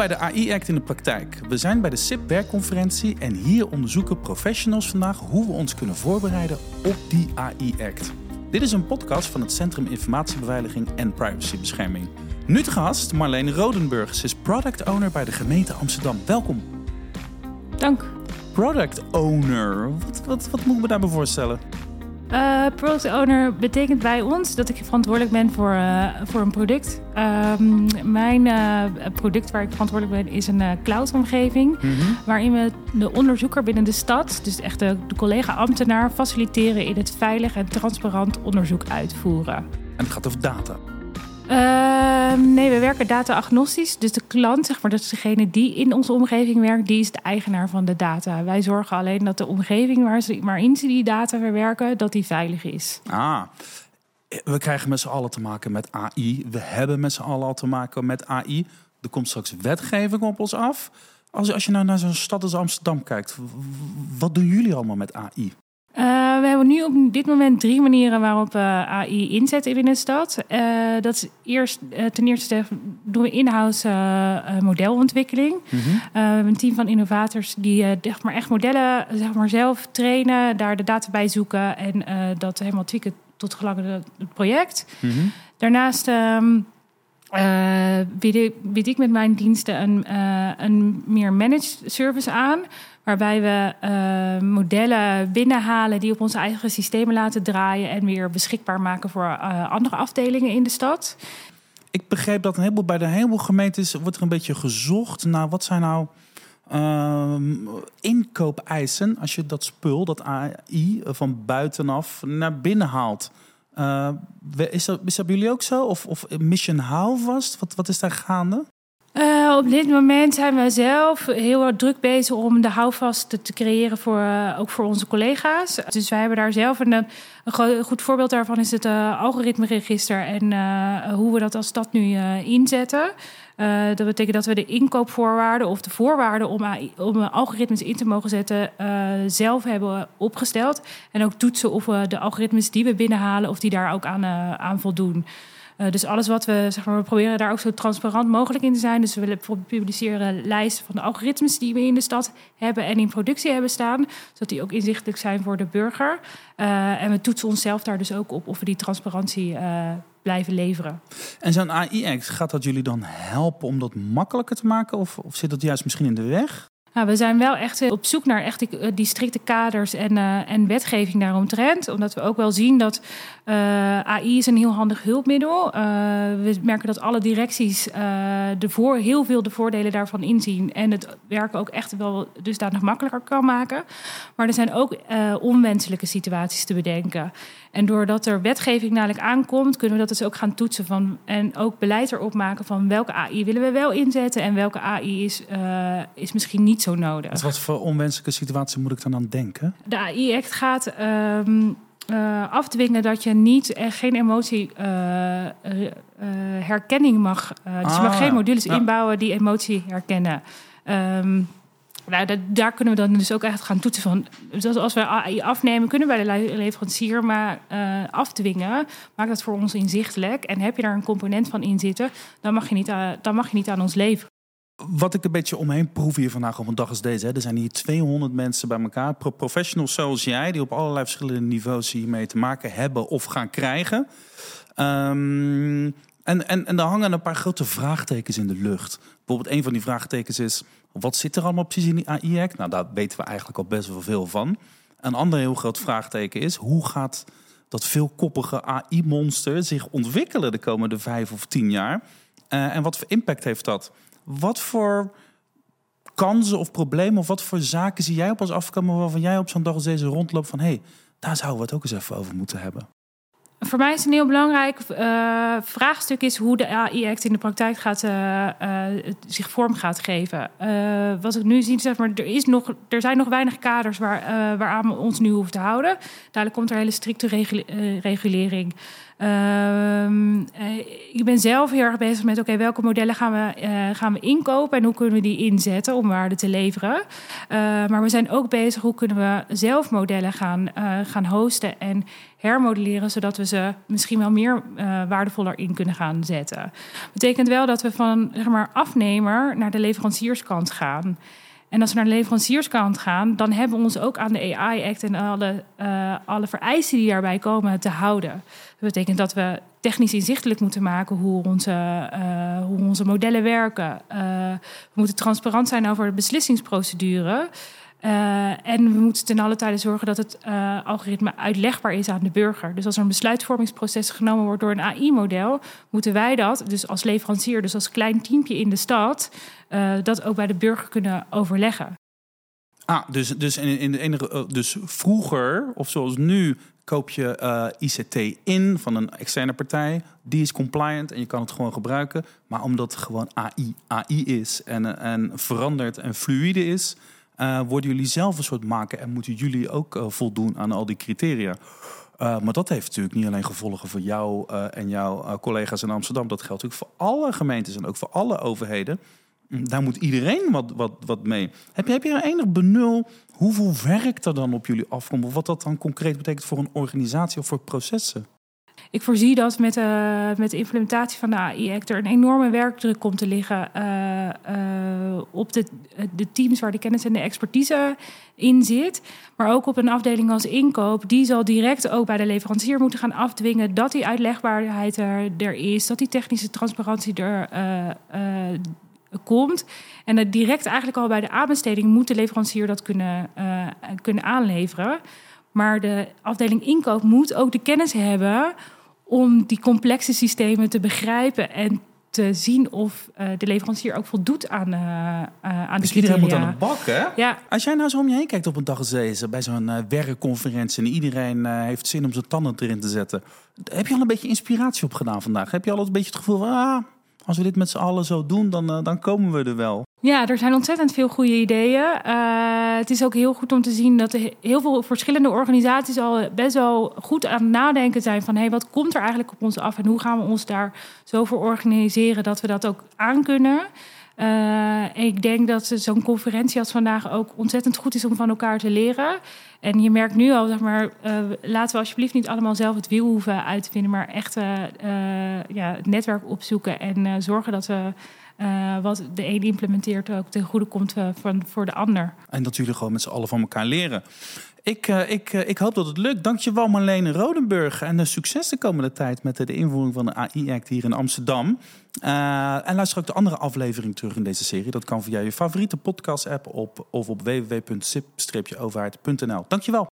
Bij de AI Act in de praktijk. We zijn bij de SIP werkconferentie en hier onderzoeken professionals vandaag hoe we ons kunnen voorbereiden op die AI Act. Dit is een podcast van het Centrum Informatiebeveiliging en Privacybescherming. Nu te gast Marleen Rodenburg. Ze is product owner bij de gemeente Amsterdam. Welkom. Dank. Product owner, wat, wat, wat moet ik me daarbij voorstellen? Uh, product owner betekent bij ons dat ik verantwoordelijk ben voor, uh, voor een product. Um, mijn uh, product waar ik verantwoordelijk ben is een cloud-omgeving. Mm -hmm. Waarin we de onderzoeker binnen de stad, dus echt de, de collega-ambtenaar, faciliteren in het veilig en transparant onderzoek uitvoeren. En het gaat over data? Uh, nee, we werken data-agnostisch. Dus de klant, zeg maar, dat is degene die in onze omgeving werkt, die is de eigenaar van de data. Wij zorgen alleen dat de omgeving waar ze, waarin ze die data verwerken, dat die veilig is. Ah, we krijgen met z'n allen te maken met AI. We hebben met z'n allen al te maken met AI. Er komt straks wetgeving op ons af. Als, als je nou naar zo'n stad als Amsterdam kijkt, wat doen jullie allemaal met AI? We hebben nu op dit moment drie manieren waarop we AI inzetten in de stad. Uh, dat is eerst, uh, ten eerste doen we in-house modelontwikkeling. Mm -hmm. we hebben een team van innovators die zeg maar echt modellen zeg maar, zelf trainen, daar de data bij zoeken en dat helemaal tweaken tot gelangde het project. Mm -hmm. Daarnaast um, bied, ik, bied, ik, met mijn diensten een, een meer managed service aan. Waarbij we uh, modellen binnenhalen die op onze eigen systemen laten draaien en weer beschikbaar maken voor uh, andere afdelingen in de stad. Ik begreep dat een heleboel, bij de heleboel gemeentes wordt er een beetje gezocht naar wat zijn nou uh, inkoopeisen als je dat spul, dat AI, van buitenaf naar binnen haalt. Is, dat, is dat bij jullie ook zo? Of, of Mission Houvast? Wat, wat is daar gaande? Uh, op dit moment zijn we zelf heel druk bezig om de houvast te, creëren voor uh, ook voor onze collega's. Dus wij hebben daar zelf een, een goed voorbeeld daarvan is het uh, algoritmeregister en hoe we dat als stad nu inzetten. dat betekent dat we de inkoopvoorwaarden of de voorwaarden om, om algoritmes in te mogen zetten zelf hebben opgesteld. En ook toetsen of we de algoritmes die we binnenhalen of die daar ook aan, aan voldoen. Uh, dus alles wat we, zeg maar, we proberen daar ook zo transparant mogelijk in te zijn. Dus we willen publiceren lijsten van de algoritmes die we in de stad hebben en in productie hebben staan. Zodat die ook inzichtelijk zijn voor de burger. Uh, en we toetsen onszelf daar dus ook op of we die transparantie uh, blijven leveren. En zo'n AI-act, gaat dat jullie dan helpen om dat makkelijker te maken? Of, of zit dat juist misschien in de weg? Nou, we zijn wel echt op zoek naar echt die, eh, strikte kaders en, uh, en wetgeving daaromtrent. Omdat we ook wel zien dat AI is een heel handig hulpmiddel. Uh, we merken dat alle directies de voor, heel veel de voordelen daarvan inzien. En het werken ook echt wel dusdanig makkelijker kan maken. Maar er zijn ook onwenselijke situaties te bedenken. En doordat er wetgeving namelijk aankomt, kunnen we dat dus ook gaan toetsen van, en ook beleid erop maken van welke AI willen we wel inzetten en welke AI is, is misschien niet zo nodig. Dus wat voor onwenselijke situatie moet ik dan aan denken? De AI-act gaat um, uh, afdwingen dat je niet en geen emotie uh, herkenning mag. dus ah, je mag geen modules ja. inbouwen die emotie herkennen. Um, nou, dat, daar kunnen we dan dus ook echt gaan toetsen van. Dus als we AI afnemen, kunnen wij de leverancier maar uh, afdwingen. Maak dat voor ons inzichtelijk. En heb je daar een component van in zitten, dan mag je niet, uh, dan mag je niet aan ons leveren. Wat ik een beetje omheen proef hier vandaag op een dag als deze. Hè. Er zijn hier 200 mensen bij elkaar. Professionals zoals jij, die op allerlei verschillende niveaus hiermee te maken hebben of gaan krijgen. Um, en, en, en daar hangen een paar grote vraagtekens in de lucht. Bijvoorbeeld een van die vraagtekens is... wat zit er allemaal precies in die AI-act? Nou, daar weten we eigenlijk al best wel veel van. Een ander heel groot vraagteken is... hoe gaat dat veelkoppige AI-monster zich ontwikkelen de komende vijf of tien jaar? Uh, en wat voor impact heeft dat? Wat voor kansen of problemen of wat voor zaken zie jij op ons afkomen... waarvan jij op zo'n dag als deze rondloopt van... hé, hey, daar zouden we het ook eens even over moeten hebben? Voor mij is een heel belangrijk uh, vraagstuk is hoe de AI-act in de praktijk gaat, uh, zich vorm gaat geven. wat ik nu zie, zeg maar, er, is nog, er zijn nog weinig kaders waar, waaraan we ons nu hoeven te houden. Dadelijk komt er hele strikte regul regulering. Ehm, ik ben zelf heel erg bezig met: oké, welke modellen gaan we, gaan we inkopen en hoe kunnen we die inzetten om waarde te leveren? maar we zijn ook bezig hoe kunnen we zelf modellen gaan, gaan hosten en hermodelleren, zodat we ze misschien wel meer waardevoller in kunnen gaan zetten. Betekent wel dat we van zeg maar, afnemer naar de leverancierskant gaan. En als we naar de leverancierskant gaan, dan hebben we ons ook aan de AI-act en alle, uh, alle vereisten die daarbij komen te houden. Dat betekent dat we technisch inzichtelijk moeten maken hoe onze, uh, hoe onze modellen werken. Uh, we moeten transparant zijn over de beslissingsprocedure. Uh, en we moeten ten alle tijde zorgen dat het uh, algoritme uitlegbaar is aan de burger. Dus als er een besluitvormingsproces genomen wordt door een AI-model, moeten wij dat, dus als leverancier, dus als klein teampje in de stad, uh, dat ook bij de burger kunnen overleggen. Ah, dus, dus, in, in dus vroeger, of zoals nu, koop je ICT in van een externe partij. Die is compliant en je kan het gewoon gebruiken. Maar omdat het gewoon AI, AI is en, en veranderd en fluide is uh, worden jullie zelf een soort maken en moeten jullie ook uh, voldoen aan al die criteria. Uh, maar dat heeft natuurlijk niet alleen gevolgen voor jou en jouw collega's in Amsterdam. Dat geldt natuurlijk voor alle gemeentes en ook voor alle overheden. Mm, daar moet iedereen wat, wat, wat mee. Heb je, heb je enig benul hoeveel werk er dan op jullie afkomt? Of wat dat dan concreet betekent voor een organisatie of voor processen? Ik voorzie dat met, uh, met de implementatie van de AI-act er een enorme werkdruk komt te liggen uh, uh, op de, de teams waar de kennis en de expertise in zit. Maar ook op een afdeling als inkoop. Die zal direct ook bij de leverancier moeten gaan afdwingen dat die uitlegbaarheid er, er is, dat die technische transparantie er komt. En dat direct eigenlijk al bij de aanbesteding moet de leverancier dat kunnen, kunnen aanleveren. Maar de afdeling inkoop moet ook de kennis hebben om die complexe systemen te begrijpen en te zien of uh, de leverancier ook voldoet aan, uh, uh, aan dus de iedereen moet aan de bak, hè? Ja. Als jij nou zo om je heen kijkt op een dag als deze, bij zo'n werkconferentie... en iedereen heeft zin om zijn tanden erin te zetten... heb je al een beetje inspiratie opgedaan vandaag? Heb je al een beetje het gevoel van... Ah, als we dit met z'n allen zo doen, dan, dan komen we er wel? Ja, er zijn ontzettend veel goede ideeën. Uh, het is ook heel goed om te zien dat heel veel verschillende organisaties al best wel goed aan het nadenken zijn van hey, wat komt er eigenlijk op ons af en hoe gaan we ons daar zo voor organiseren dat we dat ook aankunnen. Uh, ik denk dat zo'n conferentie als vandaag ook ontzettend goed is om van elkaar te leren. En je merkt nu al, zeg maar, uh, laten we alsjeblieft niet allemaal zelf het wiel hoeven uit te vinden, maar echt ja, het netwerk opzoeken en zorgen dat we uh, wat de een implementeert ook ten goede komt uh, van, voor de ander. En dat jullie gewoon met z'n allen van elkaar leren. Ik, uh, ik, ik hoop dat het lukt. Dankjewel Marlene Rodenburg. En succes de komende tijd met de invoering van de AI-act hier in Amsterdam. en luister ook de andere aflevering terug in deze serie. Dat kan via je favoriete podcast-app op, of op www.sip-overheid.nl. Dankjewel.